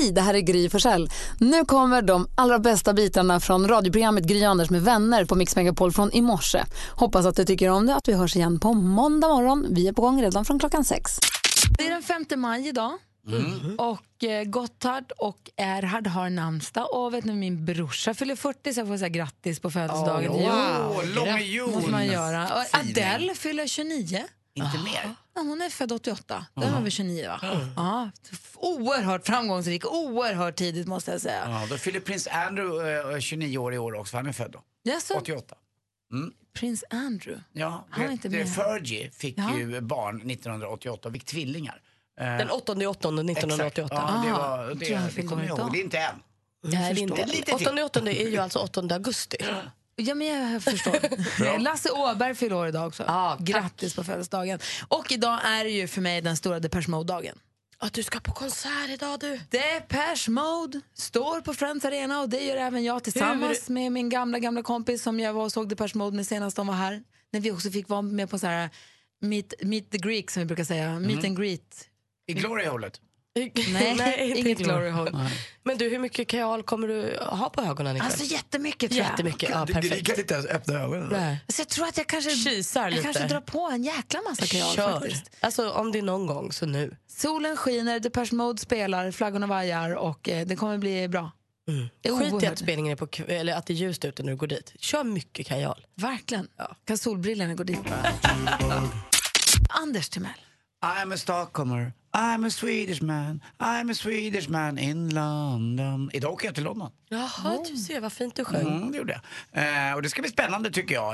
Hej, det här är Gry Forssell. Nu kommer de allra bästa bitarna från radioprogrammet Gry Anders med vänner på Mix Megapol från i morse. Hoppas att du tycker om det att vi hörs igen på måndag morgon. Vi är på gång redan från klockan sex. Det är den 5 maj idag. Mm. Och eh, Gotthard och Erhard har namnsdag och vet ni, min brorsa fyller 40 så jag får säga grattis på födelsedagen. Oh, wow, lång jul! måste man göra. Och Adele fyller 29. Inte mer? Ja, hon är född 88. Då är väl 29 va? Mm. Ja, oerhört framgångsrik, oerhört tidigt måste jag säga. Ja, då fyller prins Andrew eh, 29 år i år också, han är född då. Yes, 88. Mm. Prins Andrew? Ja, han vet, inte med. Fergie fick ja. ju barn 1988 och fick tvillingar. Eh, Den 8 8 1988. Exakt. Ja, det, var, det, det, det kommer jag ihåg. Det är inte än. Nej, det är inte. 8 8 är ju alltså 8 augusti. Ja, men jag förstår. Lasse Åberg fyller år idag också. Ah, Grattis på födelsedagen. Och idag är det ju för mig den stora Depeche Mode-dagen. Att du ska på konsert idag du. Depeche Mode står på Friends Arena och det gör även jag tillsammans Hur? med min gamla gamla kompis som jag var och såg Depeche Mode med senast de var här. När vi också fick vara med på så här meet, meet the Greek som vi brukar säga, mm. meet and greet. I Glory-hållet? Nej, Nej inget glory hole. Men du, hur mycket kajal kommer du ha på ögonen ikväll? Alltså jättemycket tror jag. Jättemycket, ja, perfekt. Du, kan inte ens öppna ögonen. Nej. Alltså, jag tror att jag kanske, Kisar jag lite. kanske drar på en jäkla massa kajal Kör. faktiskt. Alltså om det är någon gång, så nu. Solen skiner, Depeche Mode spelar, flaggorna vajar och eh, det kommer bli bra. Mm. Skit i att spelningen är på eller att det är ljust ute när du går dit. Kör mycket kajal. Verkligen. Ja. Kan solbrillorna gå dit Anders Timell. I'm a stockholmer, I'm a Swedish man, I'm a Swedish man in London. Idag åker jag till London. Jaha, oh. du ser vad fint du sjöng. Mm, det gjorde jag. Eh, och det ska bli spännande tycker jag.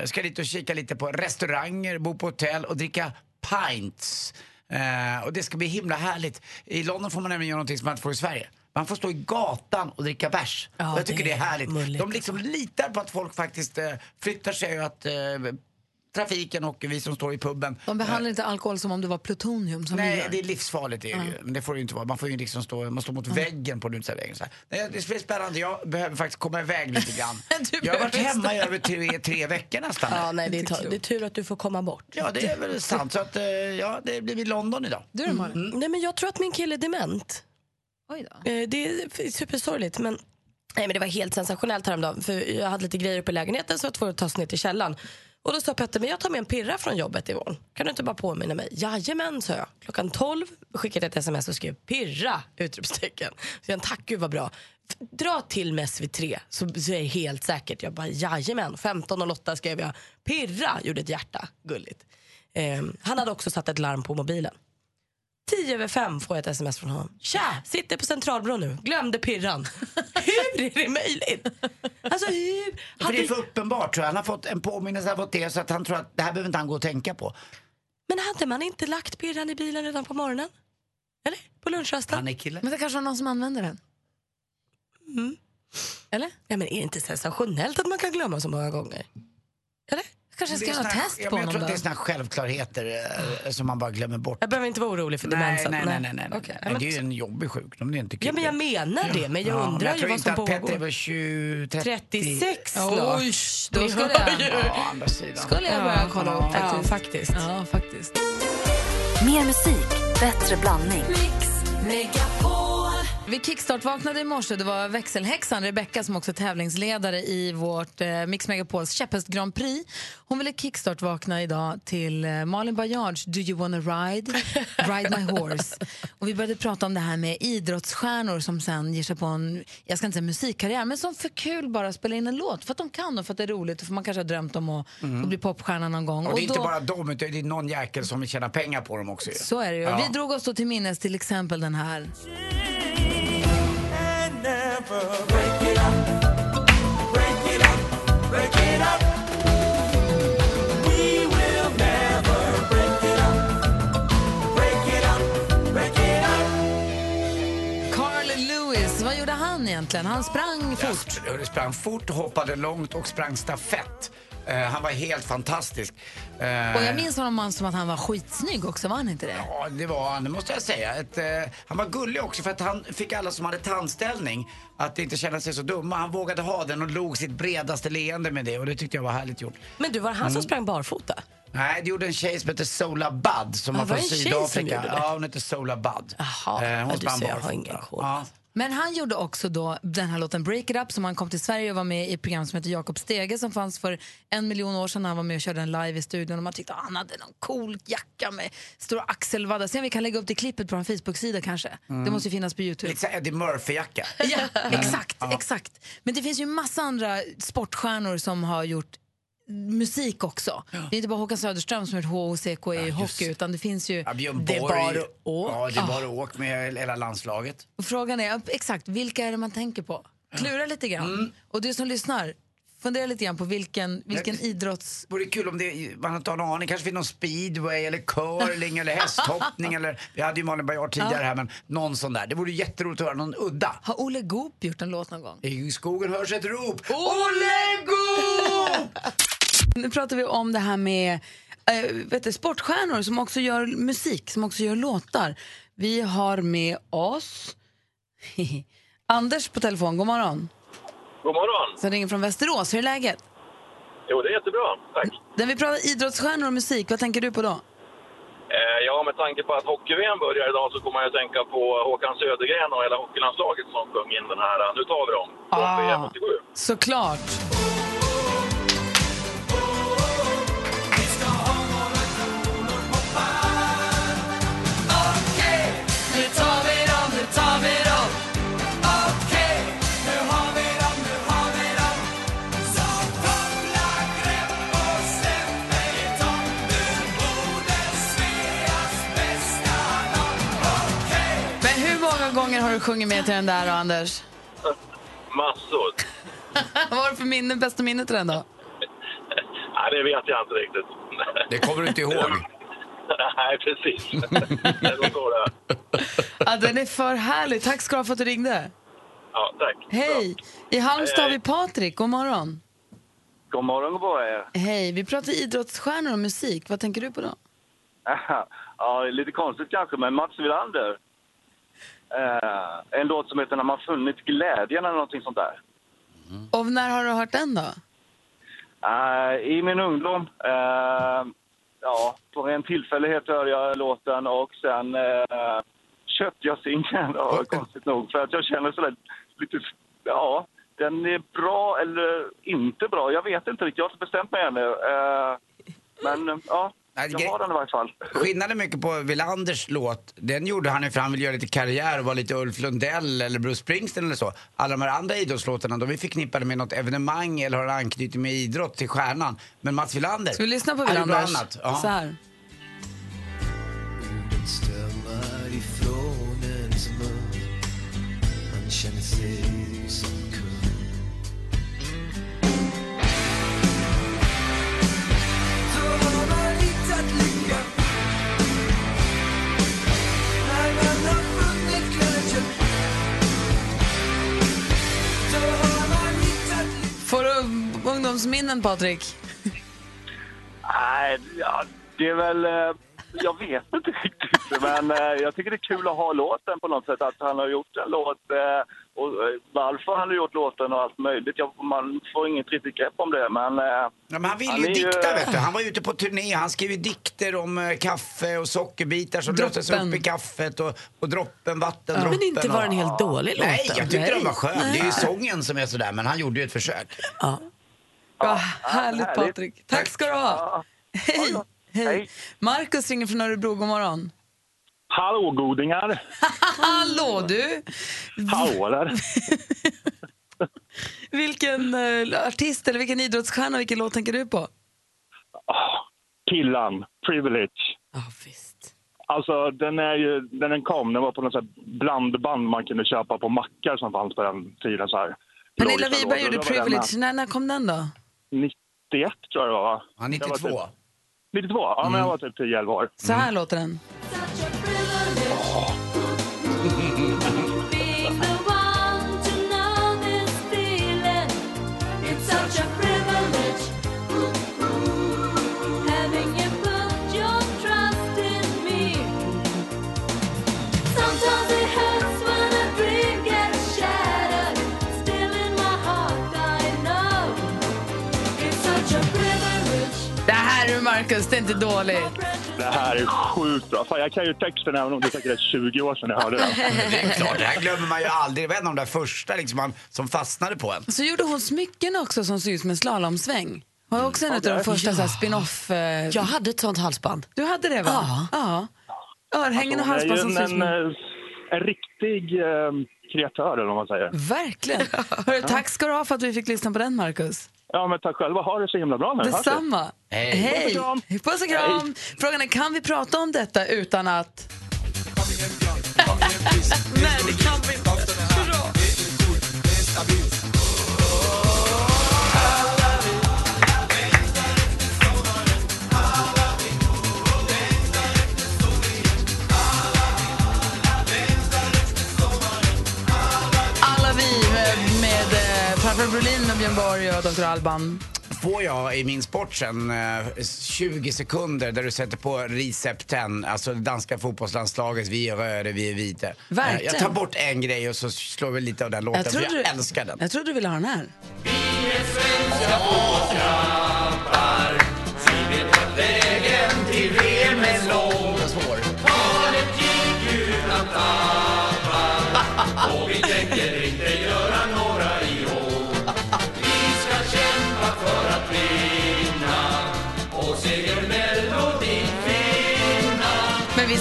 Eh, ska dit och kika lite på restauranger, bo på hotell och dricka pints. Eh, och det ska bli himla härligt. I London får man nämligen göra någonting som man inte får i Sverige. Man får stå i gatan och dricka bärs. Ja, jag tycker det är, det är härligt. Mulligt. De liksom litar på att folk faktiskt eh, flyttar sig och att eh, trafiken och vi som står i puben. De behandlar inte alkohol som om det var plutonium? Som Nej, det är livsfarligt. Det är mm. Men det får det inte vara. Man får ju liksom stå, man står mot mm. väggen på uteserveringen. Det är spännande. Jag behöver faktiskt komma iväg lite grann. jag har varit hemma i över tre, tre veckor nästan. Ja, nej, det, är, det är tur att du får komma bort. Ja, det är väl sant. Så att, eh, ja, det blir i London idag. Du då, mm. mm. Nej, men jag tror att min kille är dement. Oj då. Eh, det är supersorgligt, men Nej, men det var helt sensationellt häromdagen. För jag hade lite grejer uppe i lägenheten så jag var tvungen att ta oss ner till källaren. Och då sa Petter, men jag tar med en pirra från jobbet imorgon. Kan du inte bara påminna mig? Jajamän, sa jag. Klockan 12 skickade jag ett sms och skrev pirra! Utropstecken. Så jag tack gud vad bra. Dra till med SV3 så, så är jag helt säkert. Jag bara jajamän. 15.08 skrev jag pirra, gjorde ett hjärta. Gulligt. Eh, han hade också satt ett larm på mobilen. Tio över fem får jag ett sms från honom. Tja, sitter på Centralbron nu. Glömde pirran. hur är det möjligt? Alltså hur? För det är för uppenbart tror jag. Han har fått en påminnelse av det så att han tror att det här behöver inte han gå och tänka på. Men hade man inte lagt pirran i bilen redan på morgonen? Eller? På lunchrasten? Han är kille. Men det kanske är någon som använder den? Mm. Eller? Ja, men är det inte sensationellt att man kan glömma så många gånger? Eller? Kanske ska göra test på honom Jag tror att det är såna självklarheter eh, som man bara glömmer bort. Jag behöver inte vara orolig för demensen. Nej, nej, nej. nej, nej. Okay. nej det är ju en jobbig sjukdom, det är inte kul. Ja, men jag menar det. Men jag undrar ja, jag ju vad som pågår. Jag tror inte att Petter är 20, 30... 36 snart. Oj, då skulle jag, ja, andra sidan. skulle jag börja kolla upp faktiskt. Ja, faktiskt. Ja, faktiskt. Mer musik, bättre blandning. Mix, vi kickstart-vaknade i morse. Det var växelhäxan Rebecca som också är tävlingsledare i vårt eh, Mix Megapols käpphäst Grand Prix. Hon ville kickstart-vakna idag till eh, Malin Baryards Do you wanna ride? Ride my horse. Och vi började prata om det här med idrottsstjärnor som sen ger sig på en, jag ska inte säga musikkarriär, men som för kul bara spelar in en låt för att de kan och för att det är roligt och för man kanske har drömt om att mm. bli popstjärna någon gång. Och det är och då, inte bara de, utan det är någon jäkel som vill tjäna pengar på dem också. Så är det ju. Ja. Vi drog oss då till minnes till exempel den här han egentligen? Han sprang fort. Han sprang fort, hoppade långt och sprang stafett. Uh, han var helt fantastisk. Uh, och jag minns honom som att han var skitsnygg också, var han inte det? Ja, det var han, det måste jag säga. Ett, uh, han var gullig också för att han fick alla som hade tandställning att inte känna sig så dumma. Han vågade ha den och log sitt bredaste leende med det och det tyckte jag var härligt gjort. Men du, var det han mm. som sprang barfota? Nej, det gjorde en tjej som heter Sola Bud som Ah, var var från det en tjej som Sydafrika. gjorde det? Ja, hon heter Sola Bud. Jaha, Eh, ja, du ser, jag har ingen koll. Ja. Men han gjorde också då den här låten Break It Up som han kom till Sverige och var med i ett program som heter Jakob Stege som fanns för en miljon år sedan han var med och körde en live i studion och man tyckte att han hade någon cool jacka med stora axelvaddar. Se om vi kan lägga upp det klippet på vår Facebook-sida kanske. Det måste ju finnas på Youtube. Lite Eddie Murphy-jacka. Ja, exakt, exakt. Men det finns ju massa andra sportstjärnor som har gjort musik också. Det är inte bara Håkan Söderström som har gjort HOCK i hockey utan det finns ju... Ja, Björn det är Borg. bara att Ja, det är bara att åka med hela landslaget. Och Frågan är exakt vilka är det man tänker på? Klura lite grann. Mm. Och du som lyssnar, fundera lite grann på vilken, vilken idrotts... vore kul om det, man inte har en aning, kanske finns någon speedway eller curling eller hästhoppning eller, vi hade ju Malin Baryard tidigare här men någon sån där. Det vore jätteroligt att höra någon udda. Har Olle Goop gjort en låt någon gång? I skogen hörs ett rop. Olle Goop! Nu pratar vi om det här med äh, vet du, sportstjärnor som också gör musik, som också gör låtar. Vi har med oss Anders på telefon. God morgon. God morgon. Som ringer från Västerås. Hur är läget? Jo, det är jättebra. Tack. När vi pratar idrottsstjärnor och musik, vad tänker du på då? Eh, ja, med tanke på att hockey-VM börjar idag så kommer jag att tänka på Håkan Södergren och hela hockeylandslaget som sjöng in den här Nu tar vi dem från Ah. VM 87. Såklart. Du sjungit med till den där då, Anders? Massor. Vad var det för minne, bästa minne till den då? Nej, det vet jag inte riktigt. Det kommer du inte ihåg. Nej, precis. Ja, den är för härlig. Tack ska du ha för att du ringde. Ja, tack. Hej! I Halmstad har vi Patrik. God morgon. God morgon god morgon. Hej, vi pratar idrottsstjärnor och musik. Vad tänker du på då? ja, lite konstigt kanske, men Mats Wilander. Eh, en låt som heter När man funnit glädjen eller någonting sånt där. Och när har du hört den då? Eh, I min ungdom, eh, ja, på en tillfällighet hörde jag låten och sen eh, köpte jag singeln, konstigt nog. För att jag känner sådär lite, ja, den är bra eller inte bra. Jag vet inte riktigt, jag har inte bestämt mig ännu. Eh, men ja, Nej, jag har den i varje fall. Skillnaden mycket på Wilanders låt, den gjorde han ju för han ville göra lite karriär och vara lite Ulf Lundell eller Bruce Springsteen eller så. Alla de här andra idrottslåtarna, de är förknippade med något evenemang eller har anknytning med idrott till stjärnan. Men Mats Wilander, Ska vi lyssna på Wilanders? annat. Ja. Så här. Får du ungdomsminnen, Patrik? Nej, ja, det är väl... Eh, jag vet inte riktigt, men eh, jag tycker det är kul att ha låten på något sätt. Att han har gjort en låt eh, och eh, varför han har gjort låten och allt möjligt. Jag, man får inget riktigt grepp om det, men... eh, Ja, men han ville Han ju är ju- dikta vet du. Han var ute på turné, han skrev ju dikter om eh, kaffe och sockerbitar som löstes Droppen. upp i kaffet och, och droppen, vattendroppen. Men inte var den och... helt dålig låten. Nej, jag tyckte Nej. den var skön. Det är ju sången som är sådär, men han gjorde ju ett försök. Ja. Ja, härligt, härligt. Patrik. Tack ska du ha. ja. Hej. Hej. Hej. Markus ringer från Örebro. God morgon. Hallå godingar! Hallå, du! Hallå där! Vilken eh, artist eller vilken idrottsstjärna, vilken låt tänker du på? Ah, Killan, Privilege. Ja, visst. Alltså den är ju, när den kom, den var på något blandband man kunde köpa på mackar som fanns på den tiden. Så här. Pernilla Wiberg gjorde Privilege. När, när kom den då? med. 91 tror jag det var va? Han Jag var 92. Typ- 92? Ja, men jag var typ 10-11 år. Så här låter den. Marcus. Det är inte dåligt. Det här är sjukt bra. Fan, jag kan ju texten även om det är säkert 20 år sedan jag hörde den. Det är klart, det här glömmer man ju aldrig. Det var en av de där första liksom, man, som fastnade på en. Så gjorde hon smycken också som ser ut som en slalomsväng. Var också en av de första här, spin-off... Eh... Jag hade ett sånt halsband. Du hade det, va? Ja. Örhängen och är halsband som ser ut som en, en riktig eh, kreatör, eller vad man säger. Verkligen. Hörru, tack ska du ha för att vi fick lyssna på den, Marcus. Ja, men tack själva. Ha det så himla bra nu. Detsamma. Hej. Hej. Puss och kram. Kram. Frågan är, kan vi prata om detta utan att... Nej, det kan vi inte. Bra. Eh, farfar Brolin och Björn Borg och Dr. Alban. Får jag i min sport sen eh, 20 sekunder där du sätter på Recept 10, alltså det danska fotbollslandslagets Vi är röda, vi är vita. Eh, Verkligen. Jag tar bort en grej och så slår vi lite av den låten, för jag älskar den. Jag trodde du ville ha den här. Svår.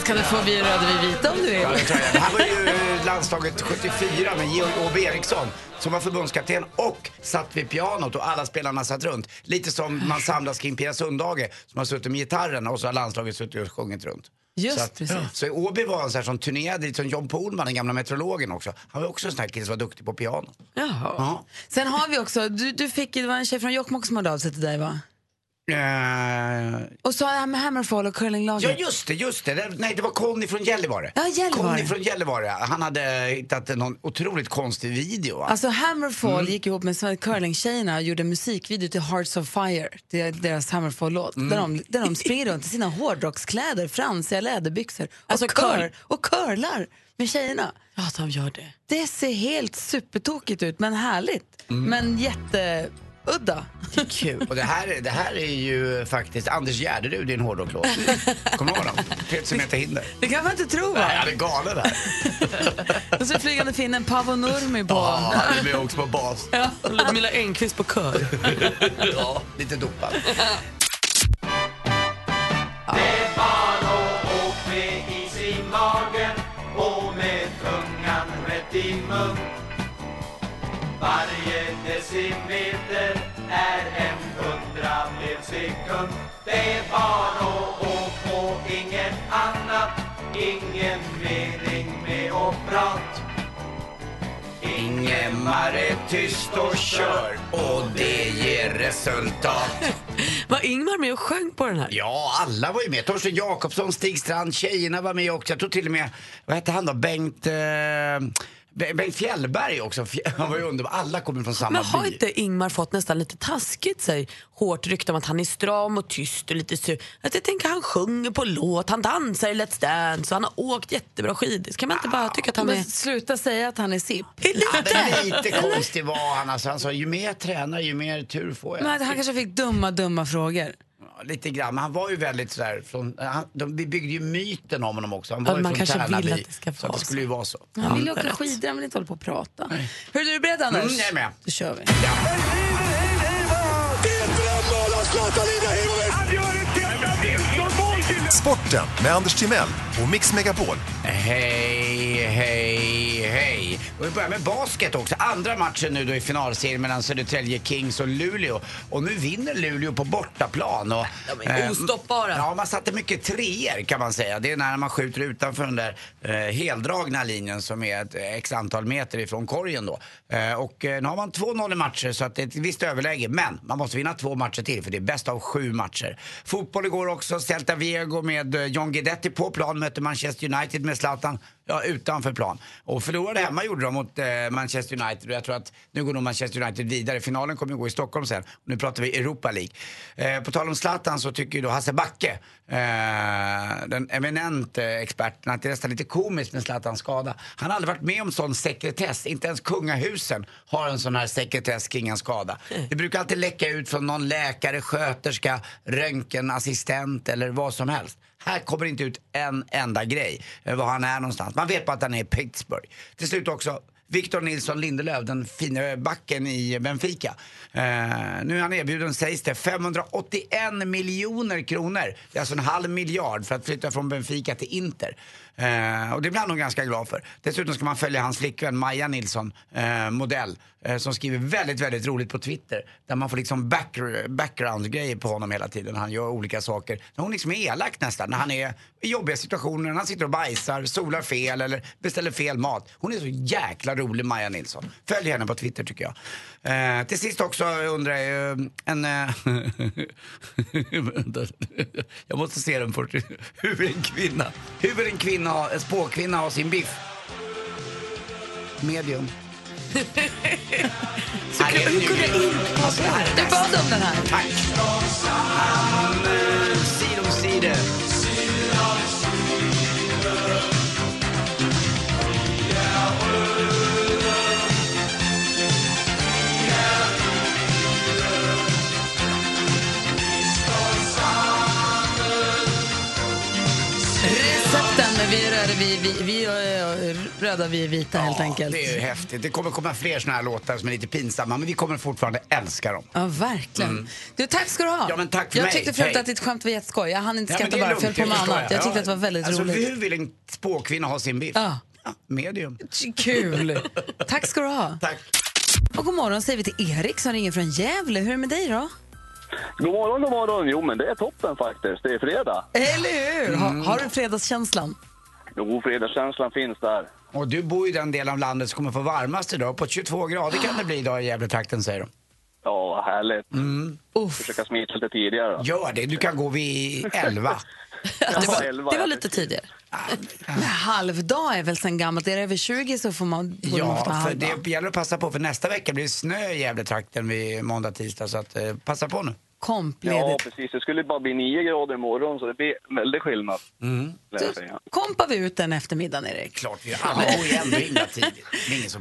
Kan du få Vi röda, vi vita om du vill. Det här var ju landslaget 74 med Georg Åbe Eriksson som var förbundskapten och satt vid pianot och alla spelarna satt runt. Lite som man samlas kring Pia Sundhage som har suttit med gitarren och så har landslaget suttit och sjungit runt. Just så att, precis. Så Åby var en sån som turnerade lite som John Pohlman, den gamla meteorologen också. Han var också en sån här kille som var duktig på piano. Jaha. Ja. Sen har vi också, du, du fick, det var en tjej från Jokkmokk som hörde av sig till dig va? Eh, Och så det här med Hammerfall och curlinglaget. Ja just det, just det. Nej det var Conny från Gällivare. Ja, Gällivare. Conny från Gällivare. Han hade hittat någon otroligt konstig video. Va? Alltså Hammerfall Mm. gick ihop med curlingtjejerna och gjorde musikvideo till Hearts of Fire, deras Hammerfall-låt. Mm. Där, de, där de springer runt i sina hårdrockskläder, fransiga läderbyxor Alltså, och, cur, cur- och curlar med tjejerna. Ja, de gör det. Det ser helt supertokigt ut men härligt. Mm. Men jätteudda. Kul. Och det här, det här är ju faktiskt Anders Gärderud i en hårdrocklåt. Kommer du ihåg honom? Petimeter hinder. Det kan man inte tro va? Nej, han är galen där. Och så flygande finnen Paavo Nurmi på. Ja, han är med också på bas. Ludmilla Engqvist på kör. Ja, lite dopad. Ingemar är tyst och kör och det ger resultat. Var Ingmar med och sjöng på den här? Ja, alla var ju med. Torsten Jakobsson, Stig Strand, tjejerna var med också. Jag tror till och med, vad hette han då, Bengt... Eh, Bengt Fjällberg också. Han var ju underbar. Alla kommer från samma Men har by. inte Ingmar fått nästan lite taskigt sig hårt rykte om att han är stram och tyst och lite sur? Att jag tänker han sjunger på låt, han dansar i Let's Dance och han har åkt jättebra skidor. Ska man inte bara tycka att han är... Sluta säga att han är sipp. Ja, Lite! men lite konstig var han. Alltså, han sa ju mer jag tränar ju mer tur får jag. Men han kanske fick dumma, dumma frågor. Ja, lite grann. Men han var ju väldigt sådär från, han, de, vi byggde ju myten om honom också. Han var Ja, ju man från kanske vill Tärnaby. att det ska så att det skulle ju vara så. Han vill ju åka skidor, han vill inte hålla på och prata. Hur är du beredd Anders? Mm, jag är med. Då kör vi. Sporten med Anders Timell och Mix Megapol. Hej, hej, hej. Och vi börjar med basket också. Andra matchen nu då i finalserien mellan Södertälje Kings och Luleå. Och nu vinner Luleå på bortaplan. Och, De är eh, ostoppbara. Ja, man satte mycket treor kan man säga. Det är när man skjuter utanför den där eh, heldragna linjen som är ett x antal meter ifrån korgen då. Eh, och eh, nu har man 2-0 i matcher så att det är ett visst överläge. Men man måste vinna två matcher till för det är bäst av sju matcher. Fotboll igår också. Celta Vigo med eh, John Guidetti på plan mötte Manchester United med Zlatan. Ja, utanför plan. Och förlorade hemma gjorde de mot eh, Manchester United och jag tror att nu går nog Manchester United vidare. Finalen kommer ju gå i Stockholm sen. Och nu pratar vi Europa League. Eh, på tal om Zlatan så tycker ju då Hasse Backe, eh, den eminent eh, experten, att det är nästan lite komiskt med Zlatans skada. Han har aldrig varit med om sån sekretess. Inte ens kungahusen har en sån här sekretess kring en skada. Det brukar alltid läcka ut från någon läkare, sköterska, röntgenassistent eller vad som helst. Här kommer inte ut en enda grej eh, var han är någonstans. Man vet bara att han är i Pittsburgh. Till slut också Victor Nilsson Lindelöf, den fina backen i Benfica. Eh, nu är han erbjuden, sägs det, 581 miljoner kronor. Det är alltså en halv miljard för att flytta från Benfica till Inter. Eh, och det blir han nog ganska glad för. Dessutom ska man följa hans flickvän Maja Nilsson, eh, modell, eh, som skriver väldigt, väldigt roligt på Twitter. Där man får liksom back, background-grejer på honom hela tiden. Han gör olika saker. Hon liksom är elak nästan när han är i jobbiga situationer. När han sitter och bajsar, solar fel eller beställer fel mat. Hon är så jäkla rolig, Maja Nilsson. Följ henne på Twitter tycker jag. Eh, till sist också undrar jag, eh, en... Eh, jag måste se den först. Hur en kvinna, hur en kvinna, har- en spåkvinna har sin biff. Medium. Så hur kunde jag inte Du bad om den här. Tack. Sida om sida. Vi är röda, vi, vi, vi är röda, vi är vita helt enkelt. Det är ju häftigt. Det kommer komma fler såna här låtar som är lite pinsamma, men vi kommer fortfarande älska dem. Ja, verkligen. Mm. Du, tack ska du ha. Ja, men tack för jag mig. tyckte förut Hej. att ditt skämt var jätteskoj. Jag hann inte Ja, skratta bara, jag föll på förstår annat. jag. Jag tyckte att det var väldigt alltså, roligt. Hur vill en spåkvinna ha sin biff? Ja. Ja, medium. Kul. Tack ska du ha. Tack. Och god morgon säger vi till Erik som ringer från Gävle. Hur är det med dig då? God morgon, god morgon. Jo, men det är toppen faktiskt. Det är fredag. Eller hur? Ha, Mm. har du fredagskänslan? Jo, fredagskänslan finns där. Och du bor i den del av landet som kommer få varmast idag. På 22 grader kan det bli idag i Gävletrakten säger de. Ja, vad härligt. Mm. Försöka smita lite tidigare då. Gör det, du kan gå vid 11. Det var, elva, det var ja, lite tidigare. Men halvdag är väl sen gammalt. Är det över 20 så får man, borde man Ja, för halvdag. det gäller att passa på för nästa vecka blir det snö i Gävletrakten vid måndag, tisdag. Så att, eh, passa på nu. Ja, Kompledigt. precis. Det skulle bara bli nio grader imorgon, så det blir väldigt skillnad. Mm. säga. Kompar vi ut den eftermiddagen, Erik? Klart vi gör. Alla går ju ändå himla tidigt.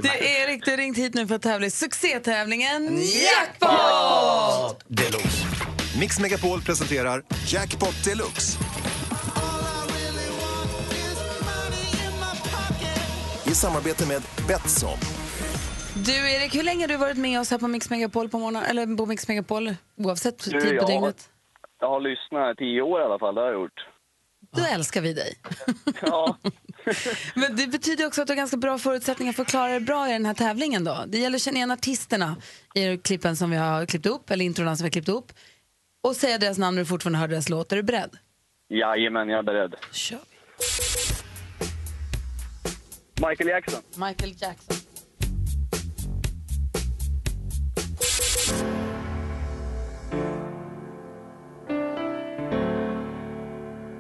Det är Erik, du har ringt hit nu för att tävla i succétävlingen Jackpot! Deluxe. Mix Megapol presenterar Jackpot Deluxe. I samarbete med Betsson. Du Erik, hur länge har du varit med oss här på Mix Megapol på morgonen, eller på Mix Megapol oavsett tid på jag, dygnet? jag har lyssnat i tio år i alla fall, det har jag gjort. Då älskar vi dig. Ja, Men det betyder också att du har ganska bra förutsättningar för att klara dig bra i den här tävlingen då. Det gäller att känna igen artisterna i klippen som vi har klippt upp, eller introna som vi har klippt upp. Och säga deras namn när du fortfarande hör deras låt. Är du beredd? jajamän, jag är beredd. Kör vi. Michael Jackson. Michael Jackson.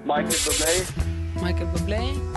Michael Bublé. Michael Bublé.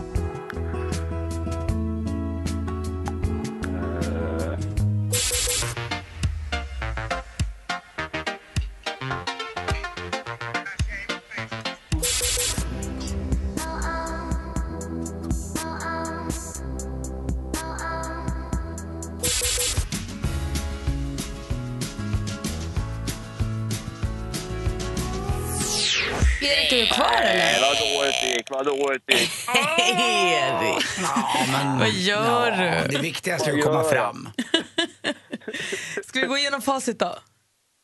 Erik, är du kvar Nej, eller? vad dåligt det gick, vad dåligt det gick. Erik! Ja, men, Vad gör ja, du? Det viktigaste är att komma fram. Ska vi gå igenom facit då?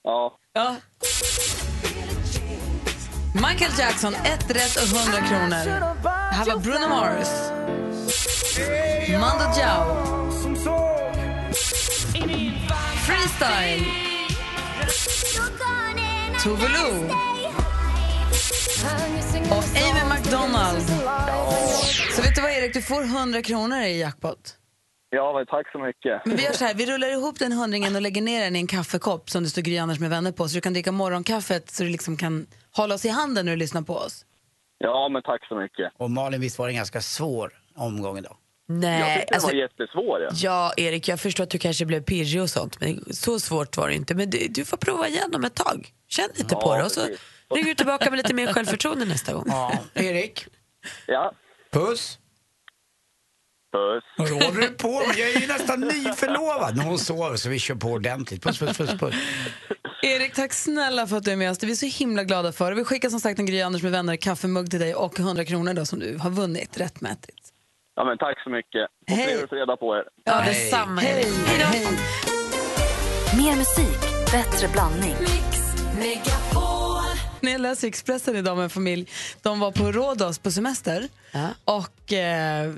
Ja, Ja. Michael Jackson, ett rätt och 100 kronor. Här var Bruno Mars. Mando Diao. Freestyle. Tove Lo. Och Amy McDonald. Så vet du vad Erik, du får 100 kronor i jackpot. ja men tack så mycket. Men vi gör så här, vi rullar ihop den hundringen och lägger ner den i en kaffekopp som det står Gry Anders med vänner på så du kan dricka morgonkaffet så du liksom kan hålla oss i handen när du lyssnar på oss. Ja, men tack så mycket. Och Malin, visst var den ganska svår? omgång idag. Nej, Jag tyckte den alltså, var jättesvår. Ja. ja, Erik, jag förstår att du kanske blev pirrig och sånt, men så svårt var det inte. Men du, du får prova igen om ett tag. Känn lite Ja, på det och så precis. Ringer du tillbaka med lite mer självförtroende nästa gång. Ja, Erik, ja. puss. Puss. Vad håller du på med? Jag är ju nästan nyförlovad hon sover så vi kör på ordentligt. Puss, puss, puss, puss. Erik, tack snälla för att du är med oss. Det är vi så himla glada för. Vi skickar som sagt en Gry Anders med vänner kaffemugg till dig och 100 kronor då som du har vunnit rättmätigt. Ja, men tack så mycket. Och Hej. trevlig fredag på er. Ja, Hej. detsamma. Hej, hej. Mer musik, bättre blandning. När jag läste Expressen idag med en familj, de var på Rhodos på semester Ja. och eh,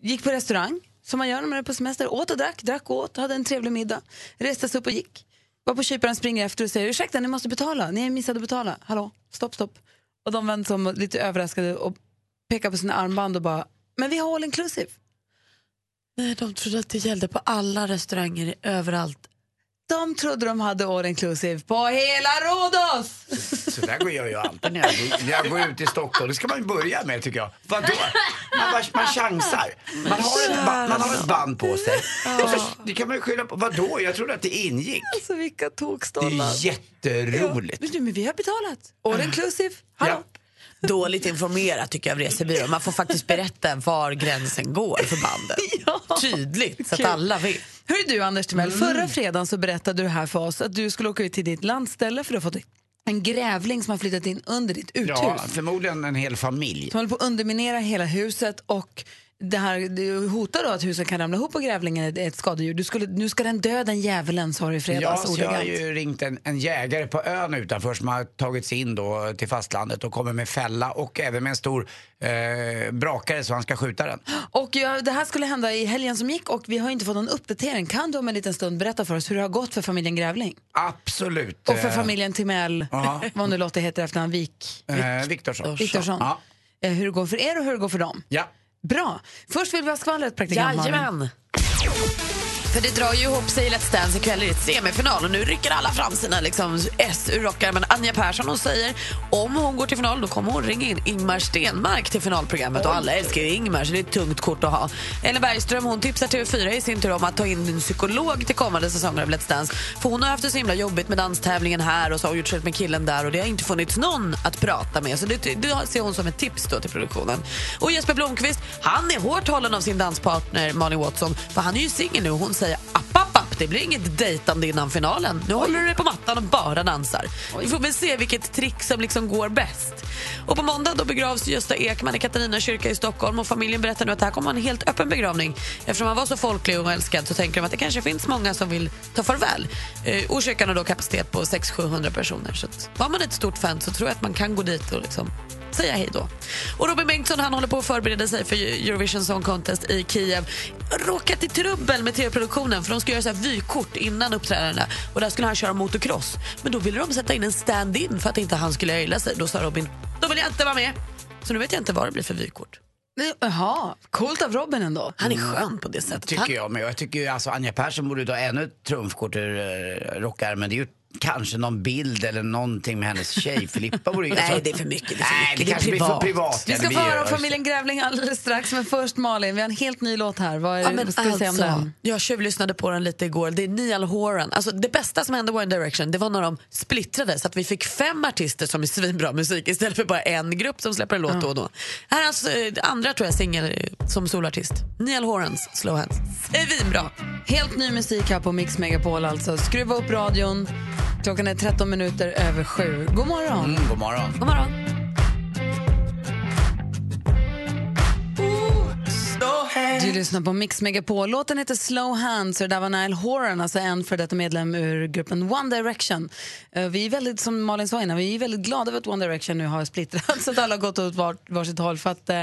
gick på restaurang, som man gör när man är på semester. Åt och drack, drack och åt, hade en trevlig middag. Reste sig upp och gick. Var på kyparen, springer efter och säger ursäkta, ni måste betala, ni missade att betala. Hallå, stopp, stopp. Och de vände sig om lite överraskade och pekade på sina armband och bara, men vi har all inclusive. Nej, de trodde att det gällde på alla restauranger överallt. De trodde de hade all inclusive på hela Rhodos! Så där går jag ju alltid när jag går, när jag går ut i Stockholm. Det ska man ju börja med tycker jag. Vadå? Man, bara- man chansar. Man har, ett, ba- man har ett band på sig. Och så, det kan man ju skylla på. Vadå? Jag trodde att det ingick. Alltså vilka Det tokstollar. är jätteroligt. Men, du, men vi har betalat. All inclusive. Hallå? Ja. Dåligt informerat tycker jag av resebyrån. Man får faktiskt berätta var gränsen går för banden. Tydligt, så att Kul. alla vet. Hör du Anders Timell, Mm. förra fredagen så berättade du här för oss att du skulle åka ut till ditt landställe för du har fått en grävling som har flyttat in under ditt uthus. Ja, förmodligen en hel familj. Som håller på att underminera hela huset och det här det hotar då att huset kan ramla ihop och grävlingen är ett skadedjur. Du skulle, nu ska den dö den djävulen sa du i Ja, fredags så jag har ju ringt en, en jägare på ön utanför som har tagit sig in då till fastlandet och kommer med fälla och även med en stor eh, brakare så han ska skjuta den. Och ja, det här skulle hända i helgen som gick och vi har inte fått någon uppdatering. Kan du om en liten stund berätta för oss hur det har gått för familjen Grävling? Absolut. Och för familjen Timell, Ja. vad nu Lotta heter efternamn, Vik. Eh, Viktorsson. Viktorsson. Ja. Eh, Hur det går för er och hur det går för dem. ja. Bra. Först vill vi ha skvallret, praktikant Jajamän. Malin. För det drar ju ihop sig i Let's Dance ikväll i ett semifinal och nu rycker alla fram sina liksom, S ur rockärmen. Anja Persson hon säger om hon går till final då kommer hon ringa in Ingmar Stenmark till finalprogrammet och alla älskar ju Ingmar så det är ett tungt kort att ha. Ellen Bergström hon tipsar TV4 i sin tur om att ta in en psykolog till kommande säsonger av Let's Dance. För hon har haft det så himla jobbigt med danstävlingen här och så har hon gjort slut med killen där och det har inte funnits någon att prata med. Så det, det ser hon som ett tips då till produktionen. Och Jesper Blomqvist, han är hårt hållen av sin danspartner Malin Watson för han är ju singel nu hon säger app, app, app, det blir inget dejtande innan finalen. Nu håller du dig på mattan och bara dansar. Vi får väl se vilket trick som liksom går bäst. Och på måndag då begravs Gösta Ekman i Katarina kyrka i Stockholm och familjen berättar nu att det här kommer vara en helt öppen begravning. Eftersom han var så folklig och älskad så tänker de att det kanske finns många som vill ta farväl. Eh, och kyrkan har då kapacitet på 600-700 personer. Så att, var man ett stort fan så tror jag att man kan gå dit och liksom säga hej då. Och Robin Bengtsson han håller på att förbereda sig för Eurovision Song Contest i Kiev. Råkat i trubbel med tv-produktionen för de ska göra så här vykort innan uppträdandena och där skulle han köra motocross. Men då ville de sätta in en stand-in för att inte han skulle öjla sig. Då sa Robin, då vill jag inte vara med. Så nu vet jag inte vad det blir för vykort. Jaha, coolt av Robin ändå. Han är skön på det sättet. Tycker jag med. Jag tycker ju alltså Anja Persson borde ta ännu ett trumfkort ur uh, rockärmen. Det är ju kanske någon bild eller någonting med hennes tjej Filippa. Nej, alltså- det är för mycket, det är för Nej, mycket. det Det är kanske blir för privat. privat. Vi ja, ska få höra om familjen Grävling alldeles strax, men först Malin, vi har en helt ny låt här. Vad, är, Ja, men vad ska vi säga om alltså, den? Jag tjuvlyssnade på den lite igår. Det är Niall Horan. Alltså, det bästa som hände One Direction det var när de splittrade så att vi fick fem artister som är svinbra musik istället för bara en grupp som släpper en låt då och då. Här är alltså eh, andra tror jag singel eh, som solartist. Niall Horans Slow Hands. Svinbra! Helt ny musik här på Mix Megapol alltså. Skruva upp radion. Klockan är 13 minuter över sju. God morgon. Mm, god morgon. God morgon. Du lyssnar på Mix Megapol. Låten heter Slow Hands och det där var Niall Horan, alltså en för detta medlem ur gruppen One Direction. Eh, Vi är väldigt, som Malin sa innan, vi är väldigt glada över att One Direction nu har splittrats, att alla har gått åt var, varsitt håll. För att, eh,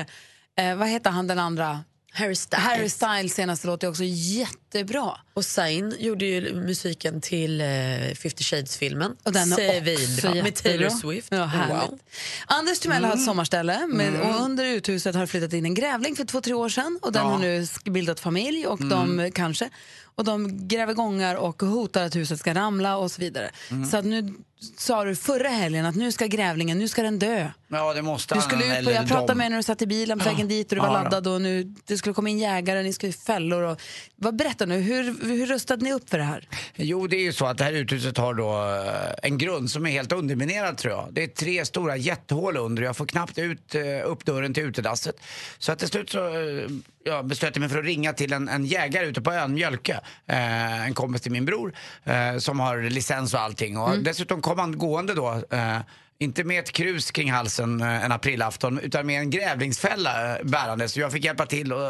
eh, vad heter han den andra? Harry Styles. Harry Styles senaste låt är också jätte, jättebra. Och Zayn gjorde ju musiken till uh, 50 Shades-filmen. Och den är Med Taylor. Swift. Ja. Wow. Anders Timell har ett Mm. sommarställe med, och under uthuset har flyttat in en grävling för två, tre år sedan och den Ja. har nu bildat familj och de kanske och de gräver gångar och hotar att huset ska ramla och så vidare. Så att nu sa du förra helgen att nu ska grävlingen, nu ska den dö. Ja, det måste Du han, skulle ut på, jag pratade de. med dig när du satt i bilen på vägen dit och du var Ja, laddad och nu, det skulle komma in jägare, ni skulle fällor och vad, berätta nu, hur, hur rustade ni upp för det här? Jo, det är ju så att det här uthuset har då eh, en grund som är helt underminerad tror jag. Det är tre stora jättehål under och jag får knappt ut, eh, upp dörren till utedasset. Så att till slut så eh, ja, beslöt jag mig för att ringa till en, en jägare ute på ön Mjölke. Eh, en kompis till min bror eh, som har licens och allting. Och dessutom kom han gående då eh, inte med ett krus kring halsen eh, en aprilafton utan med en grävlingsfälla eh, bärande. Så jag fick hjälpa till och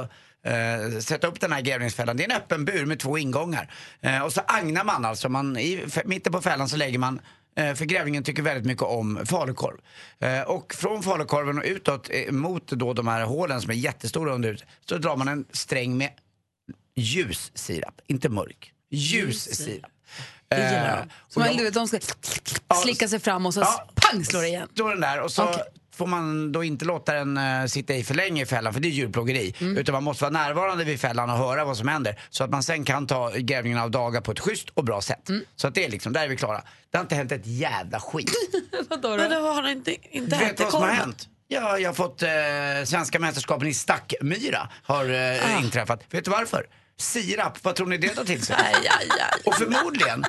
eh, sätta upp den här grävlingsfällan. Det är en öppen bur med två ingångar. Eh, och så agnar man alltså. Man, I mitten på fällan så lägger man eh, för grävlingen tycker väldigt mycket om falukorv. Eh, och från falukorven och utåt eh, mot då de här hålen som är jättestora under så drar man en sträng med ljus sirap, inte mörk. Ljus sirap. Det gillar Eh, de. och Så man, jag- de ska slicka sig fram och så Ja. pang slår det igen. står den där och så Okej. får man då inte låta den eh, sitta i för länge i fällan för det är djurplågeri. Mm. Utan man måste vara närvarande vid fällan och höra vad som händer. Så att man sen kan ta grävningen av dagar på ett schysst och bra sätt. Mm. Så att det är liksom, där är vi klara. Det har inte hänt ett jävla skit. Vadå Men då har inte, inte Vet du vad som har hänt? Ja, jag har fått eh, svenska mästerskapen i stackmyra har eh, Ah. inträffat. Vet du varför? Sirap, vad tror ni det tar till sig? Aj, aj, aj. Och förmodligen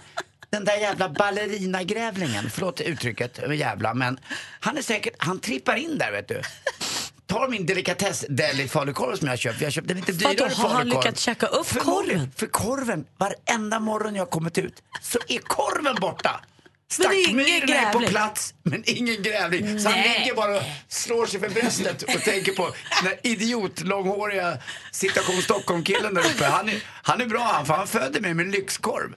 den där jävla ballerinagrävlingen, förlåt uttrycket, jävla, men han är säkert, han trippar in där vet du. Tar min delikatess deli falukorv som jag köpt, jag har köpt en lite dyrare har han falukorv. lyckats käka upp Förmodligen, korven? För korven, varenda morgon jag kommit ut så är korven borta. Men det är är på plats, men ingen grävling. Så han ligger bara och slår sig för bröstet och tänker på den där idiot, långhåriga Citation Stockholm-killen där uppe. Han är, han är bra han, för han föder mig med en lyxkorv.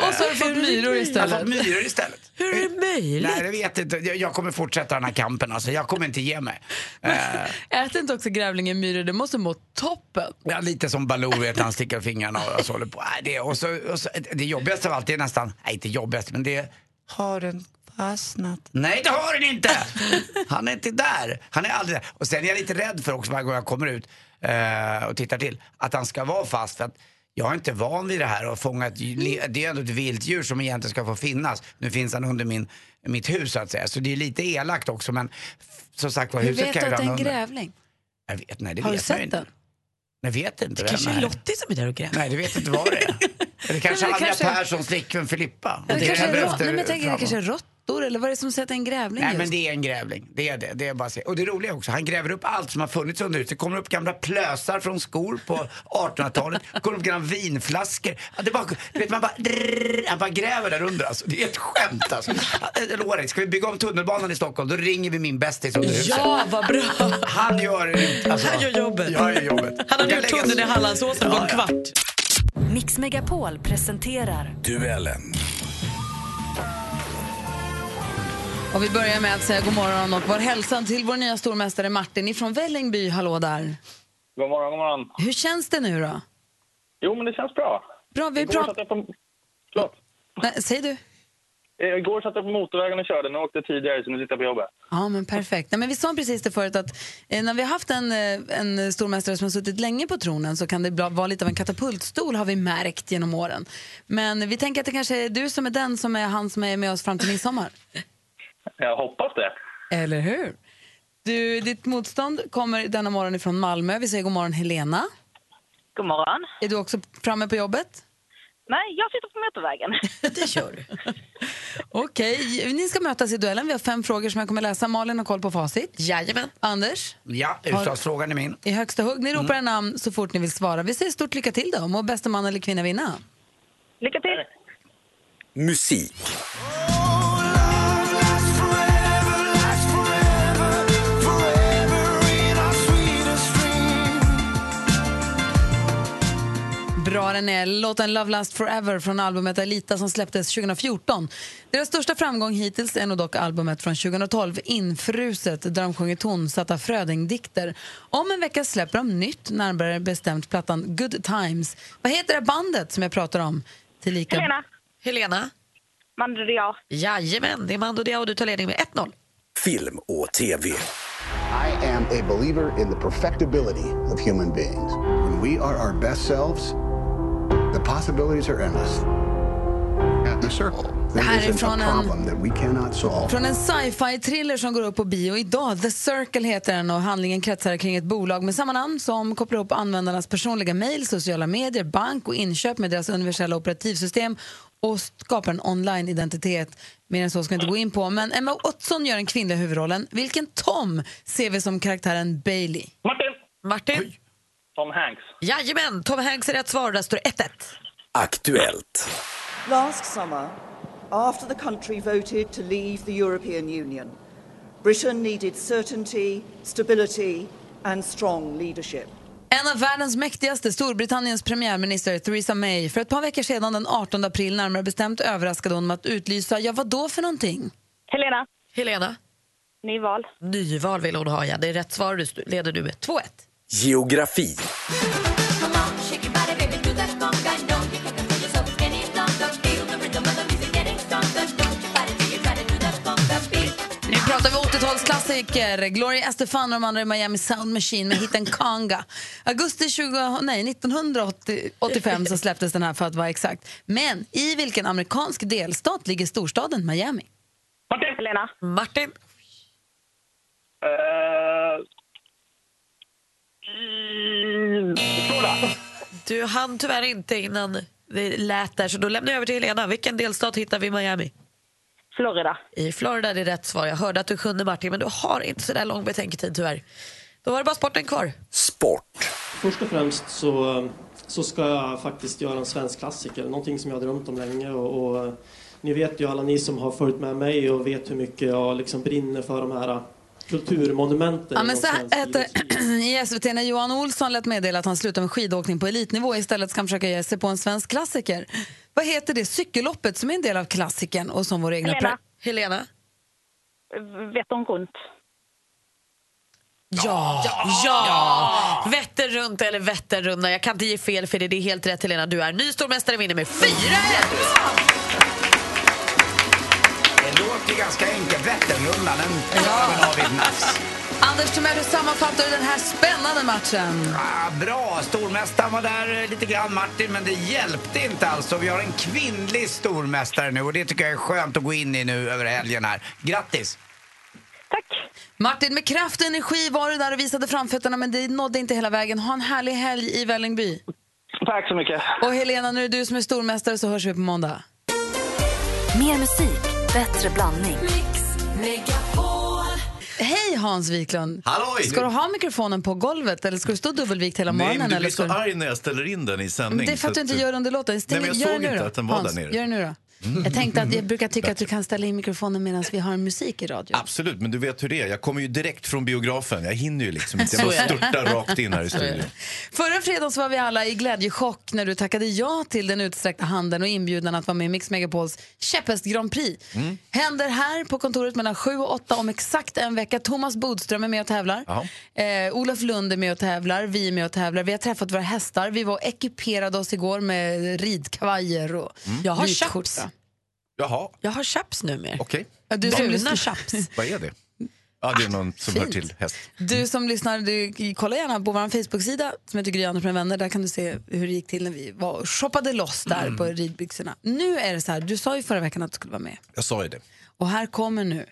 Och så har du fått myror Jag har istället. fått myror istället. Hur är det möjligt? Nej, jag vet inte. Jag, kommer fortsätta den här kampen. Alltså. Jag kommer inte ge mig. Eh, Äter inte också grävlingen myror? Det måste må toppen. ja, lite som Baloo, vet han sticker fingrarna och så håller på. Nej, det, och så, och så, det jobbigaste av allt är nästan, nej inte jobbigast, men det är, har den fastnat? Nej, det har den inte! Han är inte där. Han är aldrig där. Och sen är jag lite rädd för också varje gång jag kommer ut eh, och tittar till, att han ska vara fast. För att jag är inte van vid det här och fånga ett, det är ändå ett vilddjur som egentligen ska få finnas. Nu finns han under min, mitt hus så att säga. Så det är lite elakt också men som sagt var huset vet kan du ju att det är ramla en under. grävling? Jag vet, nej det Har du vet ju sett inte. den? Jag vet inte. Det kanske är. Lottie som är där och gräver. Nej, du vet inte vad det är. Eller kanske det Anja kanske- Perssons flickvän Filippa. Det kanske är, efter nej, men det kanske är råttor eller vad är det som sätter en grävling Nej just? men det är en grävling, det är det. det är bara att se. Och det roliga är också, han gräver upp allt som har funnits under huset. Det kommer upp gamla plösar från skor på 1800-talet. Det kommer upp gamla vinflaskor. Det är bara, vet, man bara, drrrr, han bara gräver där under alltså. Det är ett skämt alltså. Dig, ska vi bygga om tunnelbanan i Stockholm då ringer vi min bästis under huset. Ja, vad bra! Han gör, alltså, Han gör jobbet. Jag gör jobbet. Han hade Jag gjort tunneln i Hallandsåsen på en kvart. Mix Megapol presenterar Duellen. Och vi börjar med att säga god morgon och vår hälsan till vår nya stormästare Martin ifrån Vällingby. Hallå där. God morgon, god morgon. Hur känns det nu då? Jo, men det känns bra. Bra, vi pratar... på... Förlåt. Nej, säg du. Igår satt jag på motorvägen och körde. Nu åkte jag tidigare, så nu sitter jag på jobbet. Ja, men perfekt. Nej, men vi sa precis det förut att eh, när vi har haft en, eh, en stormästare som har suttit länge på tronen så kan det vara lite av en katapultstol har vi märkt genom åren. Men vi tänker att det kanske är du som är den som är han som är med oss fram till midsommar. Jag hoppas det. Eller hur? Du, ditt motstånd kommer denna morgon ifrån Malmö. Vi säger god morgon Helena. God morgon. Är du också framme på jobbet? Nej, jag sitter på motorvägen. Det kör du. Okej, ni ska mötas i duellen. Vi har fem frågor som jag kommer läsa. Malin har koll på facit. Jajamän. Anders, Ja, utslagsfrågan är min. i högsta hugg. Ni ropar en namn så fort ni vill svara. Vi säger stort lycka till då. Må bästa man eller kvinna vinna. Lycka till. Musik. Bra den är. Låten Love Last Forever från albumet Alita som släpptes 2014. Deras största framgång hittills är nog dock albumet från 2012, Infruset, där de sjunger tonsatta Fröding-dikter. Om en vecka släpper de nytt, närmare bestämt plattan Good Times. Vad heter det bandet som jag pratar om? Tillika... Helena. Helena? Mando Diao. Jajamän, det är Mando Diao och du tar ledning med 1-0. Film och TV. I am a believer in the perfectibility of human beings. When we are our best selves, the possibilities are endless. The circle. Det här är is a från en- problem that we cannot solve. Från en sci-fi-thriller som går upp på bio idag. The Circle heter den och handlingen kretsar kring ett bolag med samma namn som kopplar ihop användarnas personliga mejl, sociala medier, bank och inköp med deras universella operativsystem och skapar en online-identitet. Mer än så ska jag inte gå in på. Men Emma Watson gör den kvinnliga huvudrollen. Vilken Tom ser vi som karaktären Bailey? Martin! Martin? Tom Hanks. Jajamän, Tom Hanks är rätt svar. Där står det 1-1. Aktuellt. Last summer, after the country voted to leave the European Union, Britain needed certainty, stability, and strong leadership. En av världens mäktigaste, Storbritanniens premiärminister Theresa May, för ett par veckor sedan den 18 april närmare bestämt överraskade hon med att utlysa, ja vad då för någonting? Helena. Helena? Nyval. Nyval vill hon ha, ja. Det är rätt svar. Du leder nu med 2-1. Geografi. Nu pratar vi 80-talsklassiker. Gloria Estefan och de andra i Miami Sound Machine med hiten Kanga. Augusti 20, nej, 1985 så släpptes den här för att vara exakt. Men i vilken amerikansk delstat ligger storstaden Miami? Martin! Helena. Martin? Eh, Florida. Du hann tyvärr inte innan det lät där, så då lämnar jag över till Helena. Vilken delstat hittar vi i Miami? Florida. I Florida det är rätt svar. Jag hörde att du kunde Martin, men du har inte så där lång betänketid tyvärr. Då var det bara sporten kvar. Sport. Först och främst så, så ska jag faktiskt göra en svensk klassiker, någonting som jag har drömt om länge. Och, och ni vet ju alla ni som har följt med mig och vet hur mycket jag liksom brinner för de här kulturmonumenten. Ja, men så heter, I SVT när Johan Olsson lät meddela att han slutar med skidåkning på elitnivå istället ska han försaka ge sig på en svensk klassiker. Vad heter det cykelloppet som är en del av klassikern och som vår egna... Helena. Helena? Vättern runt. Ja! ja! Vätter runt eller Vätternrundan. Jag kan inte ge fel för det. Det är helt rätt Helena. Du är ny stormästare vinner med 4 Det låter ju ganska enkelt. Vätternrundan, av i ett nafs. Anders Timell, hur sammanfattar du den här spännande matchen? Ah, bra, stormästaren var där eh, lite grann, Martin, men det hjälpte inte alls. Vi har en kvinnlig stormästare nu och det tycker jag är skönt att gå in i nu över helgen här. Grattis! Martin, med kraft och energi var du där och visade framfötterna men det nådde inte hela vägen. Ha en härlig helg i Vällingby. Tack så mycket. Och Helena, nu är det du som är stormästare så hörs vi på måndag. Mer musik, bättre blandning. Hej Hans Wiklund! Halloj! Ska du ha mikrofonen på golvet eller ska du stå dubbelvikt hela Nej, morgonen? men du eller blir ska så arg när jag ställer in den i sändning. Men det är för att du inte gör under låten. Ställ, Nej, men jag gör såg det nu inte då. att den var Hans, där nere. Gör det nu då. Jag tänkte att jag brukar tycka att du kan ställa in mikrofonen medan vi har musik i radio. Absolut, men du vet hur det är. Jag kommer ju direkt från biografen. Jag hinner ju liksom inte. Jag bara störtar rakt in här i studion. Förra fredagen så var vi alla i glädjechock när du tackade ja till den utsträckta handen och inbjudan att vara med i Mix Megapols käpphäst Grand Prix. Mm. Händer här på kontoret mellan 7 och 8 om exakt en vecka. Thomas Bodström är med och tävlar. Eh, Olof Lund är med och tävlar. Vi är med och tävlar. Vi har träffat våra hästar. Vi var och ekiperade oss igår med ridkavajer och Jag har skjorta. Jaha, Jag har chaps numera. okej. Ja, du som Bruna lyssnar- chaps. Vad är det? Ja, det är någon som hör fint. till häst. Du som lyssnar, du, kolla gärna på vår Facebook-sida som heter Gry Anders med vänner. Där kan du se hur det gick till när vi var och shoppade loss där Mm. på ridbyxorna. Nu är det så här, du sa ju förra veckan att du skulle vara med. Jag sa ju det. Och här kommer nu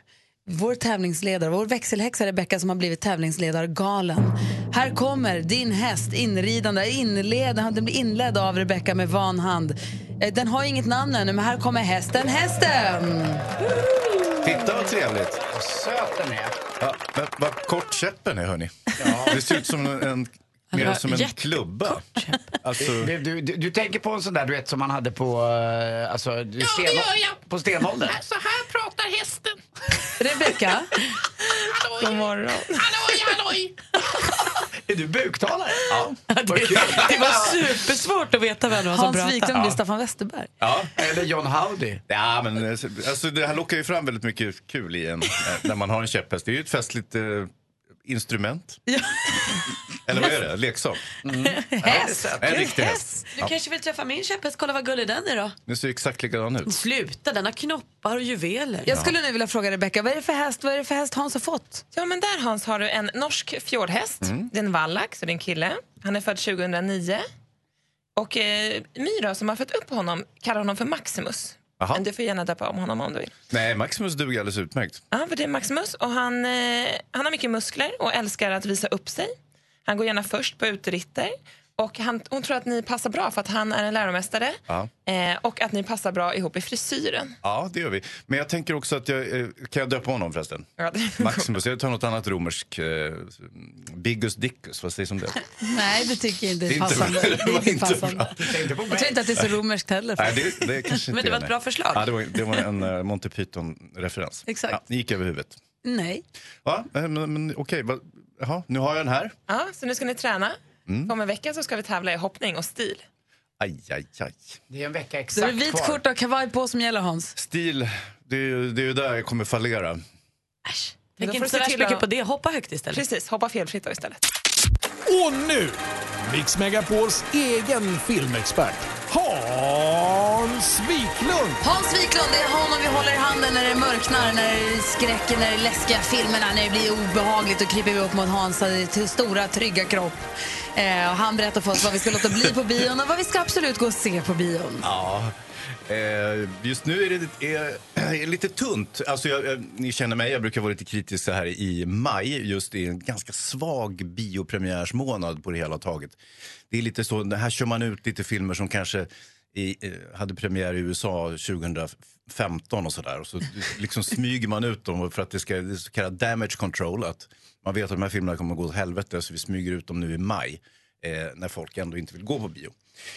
vår tävlingsledare, vår växelhäxa Rebecka som har blivit tävlingsledargalen. Här kommer din häst inridande, inled, den blir inledd av Rebecka med van hand. Eh, Den har inget namn ännu men här kommer hästen, hästen! Titta vad trevligt. Vad söt den är. Ja, men vad kort käppen är, hörni. Det ser ut som en, mer som en klubba. Alltså, Du, du, du, du tänker på en sån där du vet som man hade på, eh, alltså, du sten, på stenåldern? Så här pratar hästen. Rebecka? God morgon. Halloj, halloj. Är du buktalare? Ja. Det, det var supersvårt att veta vem det var som Hans pratade. Wiklund blir Ja. Staffan Westerberg. Ja. Eller John Howdy. Ja, men alltså, det här lockar ju fram väldigt mycket kul i en, eh, när man har en käpphäst. Det är ju ett festligt eh, instrument. Eller vad är det? Leksak? Häst. En riktig häst. Du Ja. kanske vill träffa min käpphäst? Kolla vad gullig den är då. Den ser exakt likadan ut. Sluta, den har knoppar och juveler. Jag skulle nu vilja fråga Rebecca, vad är det för häst, vad är det för häst Hans har fått? Ja, men där Hans har du en norsk fjordhäst. Mm. Det är en vallack, så det är en kille. Han är född 2009. Och eh, My då, som har fött upp honom kallar honom för Maximus. Jaha. Men du får gärna döpa om honom om du vill. Nej, Maximus duger alldeles utmärkt. Ja, för det är Maximus och han, eh, han har mycket muskler och älskar att visa upp sig. Han går gärna först på uteritter och han, hon tror att ni passar bra för att han är en läromästare Ja. eh, och att ni passar bra ihop i frisyren. Ja, det gör vi. Men jag tänker också att jag... eh, Kan jag döpa honom förresten? Ja, det- Maximus. Jag tar något annat romersk. Eh, Biggus Dickus, vad sägs om det? Nej, det tycker jag inte Det är är inte passande. bra. Det Det var är inte inte passande. bra. Jag tror inte att det är så romerskt heller. Nej, det, det kanske Men inte det var är, ett nej. bra förslag. Ja, det, var, det var en uh, Monty Python-referens. Exakt. Ja, det gick över huvudet. Nej. Va? Eh, Men, men okej, vad- jaha, nu har jag den här. Ja, så nu ska ni träna. Mm. Om en vecka så ska vi tävla i hoppning och stil. Aj, aj, aj. Det är en vecka Så är exakt det vit kvar. skjorta och kavaj på som gäller Hans? Stil, det är, ju- det är ju där jag kommer fallera. Då Tänk inte så värst till mycket på det, hoppa högt istället. Precis, hoppa felfritt då istället. Och nu, Mix Megapols egen filmexpert, Hans Wiklund! Hans Wiklund, det är honom vi håller i handen när det mörknar, när det är skräcken, när det är läskiga filmerna, när det blir obehagligt och kryper vi upp mot Hans eh, till stora trygga kropp. Eh, och han berättar för oss vad vi ska låta bli på bion och vad vi ska absolut gå och se på bion. Ja. Eh, just nu är det är, är lite tunt. Alltså jag, eh, ni känner mig, jag brukar vara lite kritisk så här i maj. Just i en ganska svag biopremiärsmånad på det hela taget. Det är lite så, här kör man ut lite filmer som kanske i, eh, hade premiär i USA 2015 och sådär. Och så liksom smyger man ut dem för att det ska det är så kallad damage control. Att man vet att de här filmerna kommer att gå åt helvete så vi smyger ut dem nu i maj. Eh, när folk ändå inte vill gå på bio.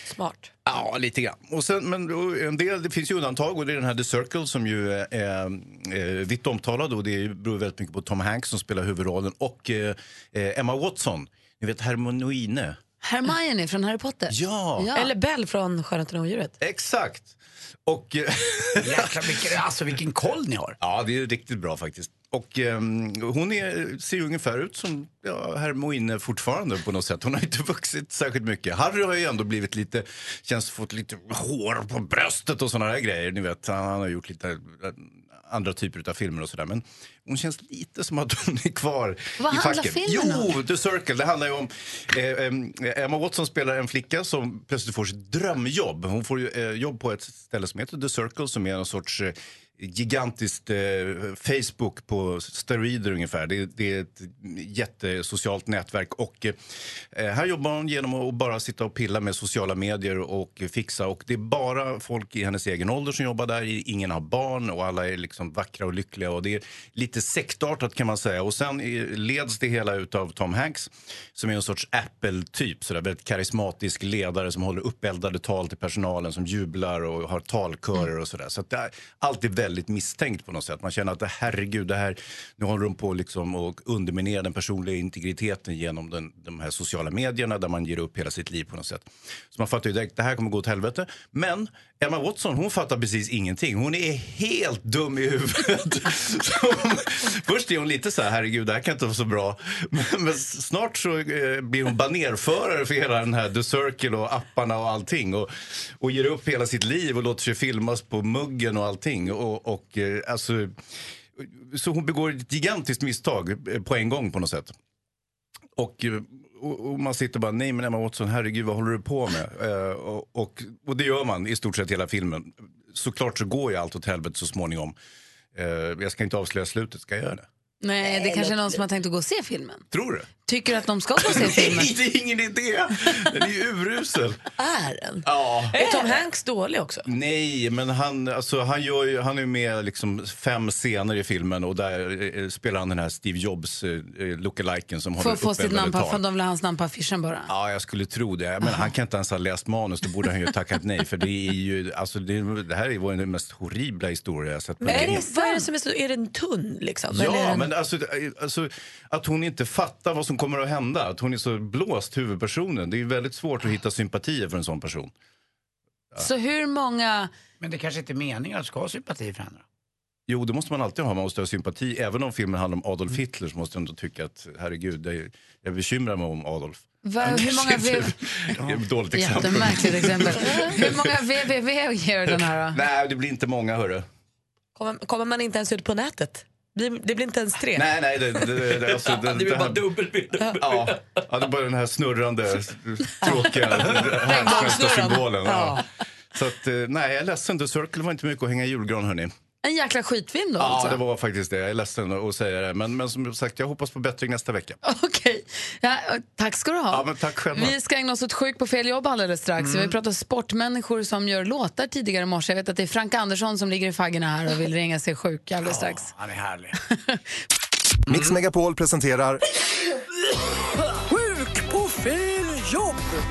Smart. Ja, lite grann. Och sen, men en del, det finns ju undantag och det är den här The Circle som ju är, är vitt omtalad och det beror väldigt mycket på Tom Hanks som spelar huvudrollen och eh, eh, Emma Watson, ni vet Hermione. Hermione från Harry Potter. Ja. Eller Bell från Skönheten och odjuret. Exakt. Och, eh, Jäklar, vilken, alltså vilken koll ni har. Ja, det är riktigt bra faktiskt. Och ehm, hon är, ser ju ungefär ut som ja, Hermione fortfarande på något sätt. Hon har inte vuxit särskilt mycket. Harry har ju ändå blivit lite, känns fått lite hår på bröstet och såna där grejer. Ni vet, han, han har gjort lite andra typer av filmer och sådär. Men hon känns lite som att hon är kvar Vad i facket. filmen? Jo, The Circle. Det handlar ju om... Eh, Emma Watson spelar en flicka som plötsligt får sitt drömjobb. Hon får eh, jobb på ett ställe som heter The Circle som är en sorts eh, gigantiskt eh, Facebook på steroider ungefär. Det, det är ett jättesocialt nätverk. Och, eh, eh, här jobbar hon genom att bara sitta och pilla med sociala medier och fixa. Och det är bara folk i hennes egen ålder som jobbar där. Ingen har barn och alla är liksom vackra och lyckliga. Och det är lite sektartat kan man säga. Och sen eh, leds det hela av Tom Hanks som är en sorts Apple-typ. Sådär, väldigt karismatisk ledare som håller uppeldade tal till personalen som jublar och har talkörer och sådär. Så att det är, allt är väldigt väldigt misstänkt på något sätt. Man känner att herregud, det här, nu håller de på liksom och underminerar den personliga integriteten genom den, de här sociala medierna där man ger upp hela sitt liv på något sätt. Så man fattar ju direkt, det här kommer gå åt helvete. Men Emma Watson, hon fattar precis ingenting. Hon är helt dum i huvudet. Hon, först är hon lite så här, herregud, det här kan inte vara så bra. Men, men snart så eh, blir hon banerförare för hela den här The Circle och apparna och allting. Och, och ger upp hela sitt liv och låter sig filmas på muggen och allting. Och, och eh, alltså, så hon begår ett gigantiskt misstag eh, på en gång på något sätt. Och, eh, och, och man sitter bara, nej men Emma Watson, herregud vad håller du på med? Eh, och, och, och det gör man i stort sett hela filmen. Såklart så går ju allt åt helvete så småningom. Eh, jag ska inte avslöja slutet, ska jag göra det? Nej, det kanske är någon som har tänkt att gå och se filmen. Tror du? Tycker du att de ska gå och se filmen? Nej, det är ingen idé! Den är ju urusel. Är den? Ja. Är Tom Hanks dålig också? Nej, men han, alltså, han, gör ju, han är med liksom fem scener i filmen och där eh, spelar han den här Steve Jobs eh, lookaliken som Får håller få sitt uppeldade namn på, för de vill ha hans namn på affischen bara. Ja, jag skulle tro det. Men han kan inte ens ha läst manus, då borde han ju tackat nej. För det är ju, alltså det, det här är den mest horribla historia jag sett Men är, länge. det, vad är det som är så, är den tunn liksom? Eller är Ja, den... men alltså, alltså, att hon inte fattar vad som kommer att hända. Att hon är så blåst, huvudpersonen. Det är ju väldigt svårt att hitta sympatier för en sån person. Så hur många... Men det kanske inte är meningen att du ska ha sympati för henne? Jo, det måste man alltid ha. Man måste ha sympati. Även om filmen handlar om Adolf Hitler så måste jag ändå tycka att herregud, är, jag bekymrar mig om Adolf. Va, hur många v... Det är ett dåligt exempel. Jättemärkligt exempel. Hur många VVV ger den här då? Nej, det blir inte många hörru. Kommer, kommer man inte ens ut på nätet? Blir- Det blir inte ens tre? Nej, nej, det, det, det, alltså, det, Det blir bara här- dubbelbild. Ja, ja, det är bara den här snurrande, tråkiga härdsmästarsymbolen. Ja. Så att, eh, nej, jag är ledsen. The Circle var inte mycket att hänga i julgran, hörni. En jäkla skitfilm då Ja, alltså? det var faktiskt det. Jag är ledsen att säga det. Men, men som sagt, jag hoppas på bättring nästa vecka. Okej. Ja, tack ska du ha. Ja, men tack själva. Vi ska ägna oss åt Sjuk på fel jobb alldeles strax. Mm. Vi har pratat sportmänniskor som gör låtar tidigare i morse. Jag vet att det är Frank Andersson som ligger i faggorna här och vill ringa sig sjuk alldeles strax. Han är härlig. Mix Megapol presenterar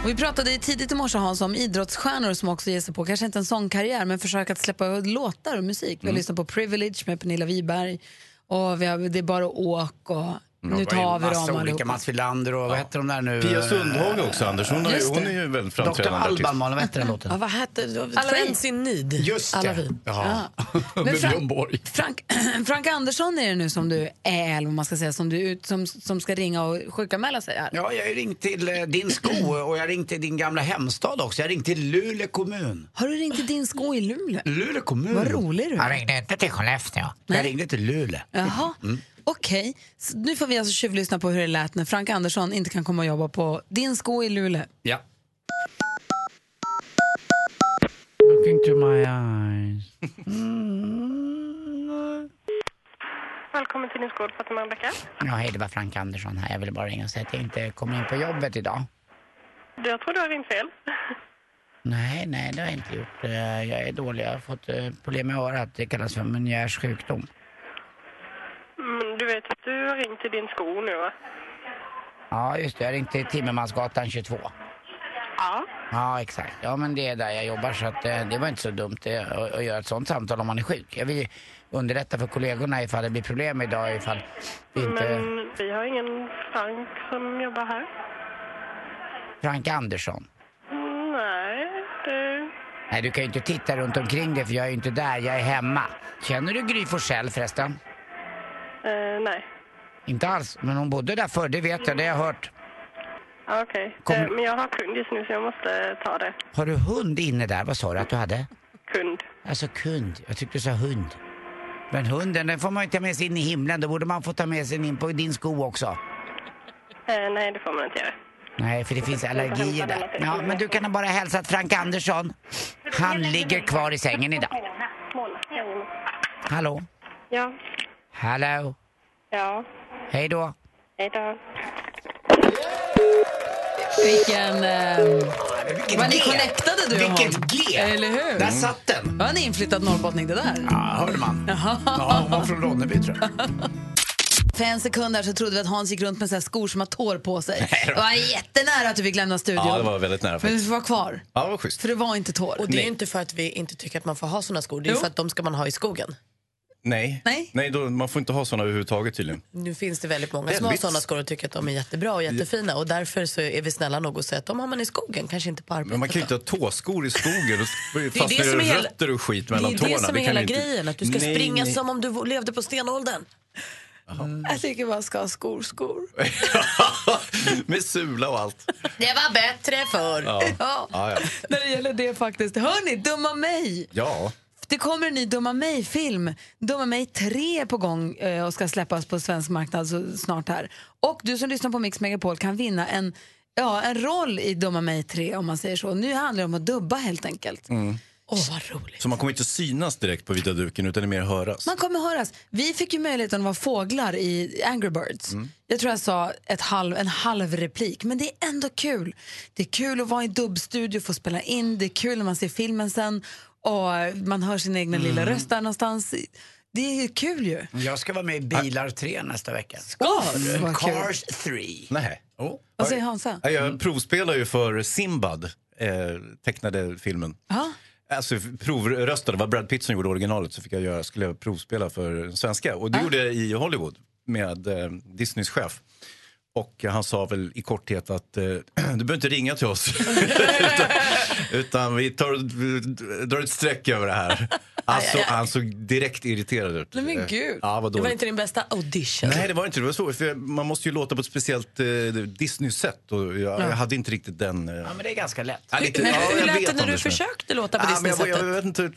Och vi pratade tidigt i morse Hans om idrottsstjärnor som också ger sig på, kanske inte en sångkarriär, men försöker att släppa låtar och musik. Vi har Mm. lyssnat på Privilege med Pernilla Wiberg och vi har, Det är bara åk och Nu tar vi massa dem olika, allihopa. Mats Wilander och vad heter de där nu? Pia Sundhage också, Anders. Hon, har, hon är ju väldigt Dr. framträdande artist. Alban, Malin, vad hette den låten? Ja, vad hette? Alla. Friends in need. Just Alla det. vi. Ja. Men Med Frank- Björn Borg. Frank, Frank Andersson är det nu som du är, eller vad man ska säga, som, du, ut- som, som ska ringa och sjukanmäla sig här. Ja, jag har ringt till eh, din sko och jag har ringt till din gamla hemstad också. Jag har ringt till Luleå kommun. Har du ringt till din sko i Luleå? Luleå kommun. Vad rolig du är. Jag ringde inte till Skellefteå. Jag ringde till Luleå. Jaha. Mm. Okej, Så nu får vi alltså tjuvlyssna på hur det lät när Frank Andersson inte kan komma och jobba på din sko i Luleå. Ja. Looking to my eyes. Välkommen till din skål, Fatima Rebecka. Ja, hej, det var Frank Andersson här. Jag ville bara ringa och säga att jag inte kommer in på jobbet idag. Jag tror du har ringt fel. Nej, nej, det har jag inte gjort. Eh, Jag är dålig. Jag har fått eh, problem med örat. Det kallas för Menières sjukdom. Men du vet att du har ringt till din sko nu, va? Ja, just det. Jag ringde till Timmermansgatan 22. Ja. Ja, exakt. Ja, men det är där jag jobbar så att eh, det var inte så dumt eh, att, att göra ett sånt samtal om man är sjuk. Jag vill underlätta för kollegorna ifall det blir problem idag ifall vi inte... Men vi har ingen Frank som jobbar här. Frank Andersson. Mm, nej, det... Nej, du kan ju inte titta runt omkring dig för jag är ju inte där. Jag är hemma. Känner du Gry Forssell förresten? Eh, nej. Inte alls, men hon bodde där förr, det vet jag, det har jag hört. Okej. Kom- Eh, men jag har kund just nu så jag måste ta det. Har du hund inne där? Vad sa du att du hade? Kund. Alltså kund, jag tyckte du sa hund. Men hunden, den får man ju ta med sig in i himlen. Då borde man få ta med sig in på din sko också. Eh, nej, det får man inte göra. Nej, för det finns allergier där. Ja, men du kan bara hälsa att Frank Andersson, han ligger kvar i sängen idag. Hallå? Ja. Hallå? Ja. Hej då? Hej då. Vilken... Eh, vad ni connectade du och Vilket hon. G. Eller hur? Där satt den. Var en inflyttad norrbottning det där? Ja, hörde man. Ja, hon var från Ronneby tror jag. För en sekund där så trodde vi att Hans gick runt med så här skor som har tår på sig. Det var jättenära att du fick lämna studion. Ja, det var väldigt nära Men faktiskt. du får vara kvar. Ja, det var schysst. För det var inte tår. Och det är ju inte för att vi inte tycker att man får ha såna skor, det är ju Jo. för att de ska man ha i skogen. Nej, Nej. då, man får inte ha såna överhuvudtaget tydligen. Nu finns det väldigt många som har Väldigt. såna skor och tycker att de är jättebra och jättefina och därför så är vi snälla nog att säga att de har man i skogen, kanske inte på arbetet. Men man kan ju inte ha tåskor i skogen. Då det fastnar som det är hela- rötter och skit Det mellan är tårna. det som är kan hela inte- grejen, att du ska Nej, springa nej. som om du levde på stenåldern. Jag tycker man ska ha skor, skor. Med sula och allt. Det var bättre förr. Ja. Ja. Ja, ja. När det gäller det faktiskt. Hörni, Dumma mig! ja. Det kommer en ny Dumma mig-film. Dumma mig 3 är på gång eh, och ska släppas på svensk marknad så snart här. Och du som lyssnar på Mix Megapol kan vinna en, ja, en roll i Dumma mig 3 om man säger så. Nu handlar det om att dubba helt enkelt. Mm. Åh, vad roligt. Så man kommer inte synas direkt på vita duken utan det är mer höras. Man kommer höras. Vi fick ju möjligheten att vara fåglar i Angry Birds. Mm. Jag tror jag sa ett halv, en halv replik, men det är ändå kul. Det är kul att vara i dubbstudio, få spela in, det är kul när man ser filmen sen och man hör sin egna lilla Mm. röst där någonstans. Det är ju kul ju. Jag ska vara med i Bilar 3 nästa vecka. Ska du? Vad kul. Cars 3. Nej. Oh. Vad säger Hansa? Ja, Jag provspelar ju för Simbad, eh, tecknade filmen. Ja. Alltså provröstade, det var Brad Pitt som gjorde originalet så fick jag göra, skulle jag provspela för svenska. Och det gjorde jag i Hollywood med eh, Disneys chef. Och han sa väl i korthet att eh, du behöver inte ringa till oss. utan, utan vi tar, drar ett streck över det här. Han, så, han såg direkt irriterad ut. Nej, men gud. Ja, vad det var inte din bästa audition. Nej, det var inte det. var så, för man måste ju låta på ett speciellt eh, Disney-sätt. Och jag, Ja. jag hade inte riktigt den... Eh, Ja, men det är ganska lätt. Ja, lite- Men ja, hur lät det när du försökte låta på Ja, men jag, Disney-sättet? jag, vet inte,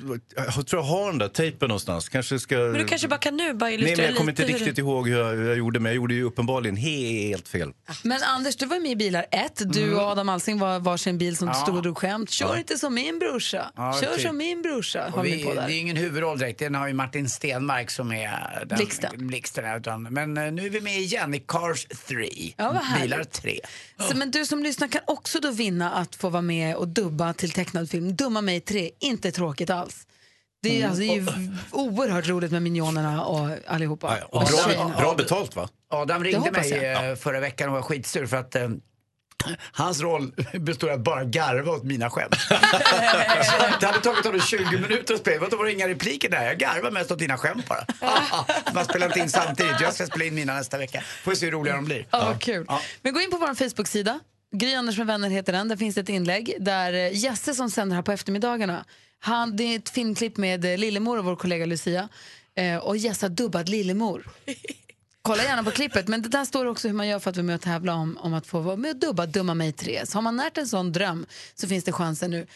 jag tror jag har den där tejpen någonstans. Kanske ska... Men du kanske bara kan nu bara Nej, illustrera men jag kommer inte hur riktigt du... ihåg hur jag, hur jag gjorde, men jag gjorde ju uppenbarligen helt fel. Men Anders, du var med i Bilar 1. Du och Adam Alsing var varsin bil som Ja. stod och drog skämt. Kör Ja. inte som min brorsa. Ja, Kör typ. som min brorsa. Har vi på där. Ingen huvudroll direkt, den har ju Martin Stenmark som är den, Blixten. blixten här, utan, men eh, nu är vi med igen i Cars 3. Ja, vad. Bilar 3. Så, men du som lyssnar kan också då vinna att få vara med och dubba till tecknad film. Dumma mig 3, inte tråkigt alls. Det är, Mm. alltså, det är ju oerhört roligt med minionerna och allihopa. Och bra, bra betalt va? Adam ringde mig jag. eh, förra veckan och var skitsur för att eh, Hans roll består i att bara garva åt mina skämt. Så det hade tagit honom 20 minuter att spela. Vadå, var det inga repliker där? Jag garvar mest åt dina skämt bara. Man spelar inte in samtidigt. Jag ska spela in mina nästa vecka. Får vi se hur roliga de blir. Ja, kul. Men gå in på vår Facebook-sida. Gry Anders med vänner heter den. Där finns det ett inlägg där eh, Jesse som sänder här på eftermiddagarna. Han, det är ett filmklipp med eh, Lillemor och vår kollega Lucia. Eh, och Jesse har dubbat Lillemor. Kolla gärna på klippet. Men det där står också hur man gör för att vara med och tävla om, om att få vara med och dubba Dumma mig 3. Så har man närt en sån dröm så finns det chansen nu.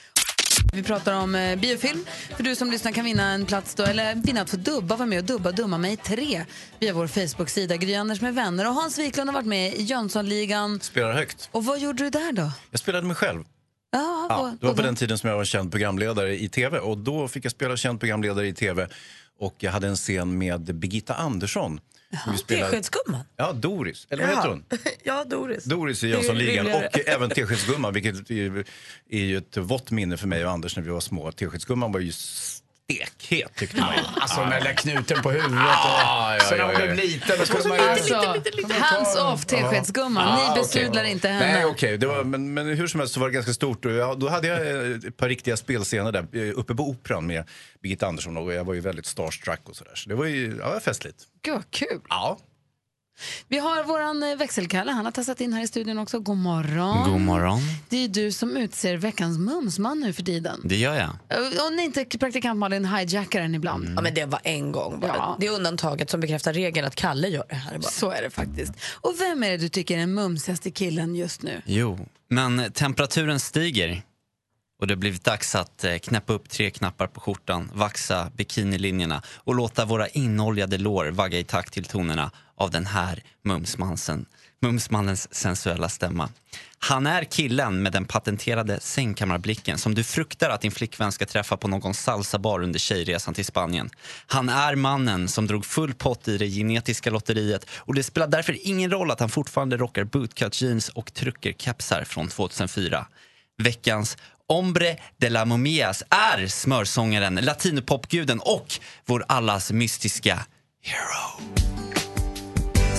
Vi pratar om eh, biofilm. För du som lyssnar kan vinna en plats då, eller vinna att få dubba, vara med och dubba Dumma mig 3 via vår Facebook-sida Gry Anders med vänner. Och Hans Wiklund har varit med i Jönssonligan. Spelar högt. Och vad gjorde du där då? Jag spelade mig själv. Ja, Ja, det var på den tiden som jag var känd programledare i tv. Och då fick jag spela känd programledare i tv. Och jag hade en scen med Birgitta Andersson. Vi spelade- Teskedsgumman? Ja, Doris. Eller vad heter hon? ja, Doris. Doris i Jönssonligan och även Teskedsgumman, vilket är är ju ett vått minne för mig och Anders när vi var små. Teskedsgumman var ju stekhet tyckte man ju. Alltså den där knuten på huvudet Ja, ja, så när hon blev liten då kunde man ju... Alltså, hands off Teskedsgumman. Ah, Ni besudlar okej. inte henne. Nej, okej. Det var, men, men hur som helst så var det ganska stort. Då hade jag eh, ett par riktiga spelscener där eh, uppe på Operan med Birgitta Andersson och jag var ju väldigt starstruck och sådär. Så det var ju ja, festligt. Gud, vad kul. Ja. Vi har våran eh, växelkalle. Han har tassat in här i studion också. God morgon. God morgon. Det är du som utser veckans mumsman nu för tiden. Det gör jag. Och ni inte praktikant Malin hijackar den ibland. Mm. Ja, men det var en gång bara. Ja. Det är undantaget som bekräftar regeln att Kalle gör det här. Bara. Så är det faktiskt. Och vem är det du tycker är den mumsigaste killen just nu? Jo, men temperaturen stiger och det har blivit dags att eh, knäppa upp tre knappar på skjortan, vaxa bikinilinjerna och låta våra inoljade lår vagga i takt till tonerna av den här mumsmansen, mumsmannens sensuella stämma. Han är killen med den patenterade sängkammarblicken som du fruktar att din flickvän ska träffa på någon salsabar under tjejresan till Spanien. Han är mannen som drog full pott i det genetiska lotteriet och det spelar därför ingen roll att han fortfarande rockar bootcut jeans och tryckerkepsar från 2004. Veckans Hombre de la Momias är smörsångaren, latinopopguden och vår allas mystiska hero.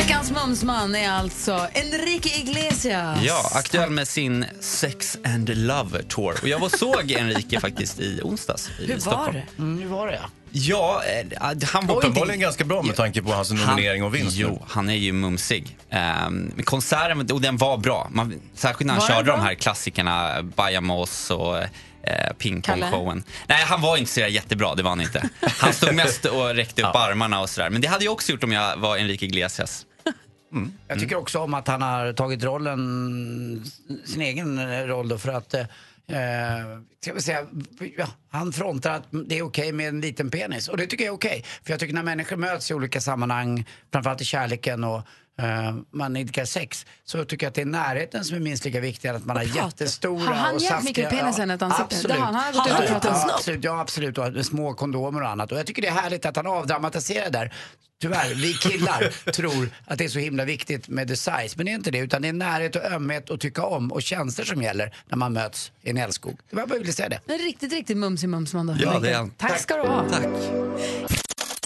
Veckans mumsman är alltså Enrique Iglesias. Ja, aktuell med sin Sex and Love Tour. Och jag var såg Enrique faktiskt i onsdags i Hur var Stockholm. det? Mm, hur var det? Ja, eh, han var Uppenbarligen inte... ganska bra med tanke på hans nominering och vinst. Jo, han är ju mumsig. Um, konserten, och den var bra. Man, särskilt när han Var körde de här klassikerna, Bajamos och uh, Ping Kalle? Pong-showen. Nej, han var inte så jättebra, det var han inte. Han stod mest och räckte upp armarna och sådär. Men det hade jag också gjort om jag var Enrique Iglesias. Jag tycker också om att han har tagit rollen, sin egen roll då för att eh, ska vi säga, ja, han frontar att det är okej med en liten penis. Och det tycker jag är okej. För jag tycker när människor möts i olika sammanhang, framförallt i kärleken och eh, man idkar sex så tycker jag att det är närheten som är minst lika viktig än att man har jättestora Har han och hjälpt saftiga... Micke penisen ett ansikte? Absolut. Han. Han har gått ut och Ja, ja, absolut, ja, absolut. Och små kondomer och annat. Och jag tycker det är härligt att han avdramatiserar det där. Tyvärr, vi killar tror att det är så himla viktigt med the size. Men det är inte det, utan det är närhet och ömhet och tycka om och känslor som gäller när man möts i en älskog. Det var jag bara ville säga det. En riktigt, riktigt mumsig mumsman då. Ja, det är han. Tack ska du ha.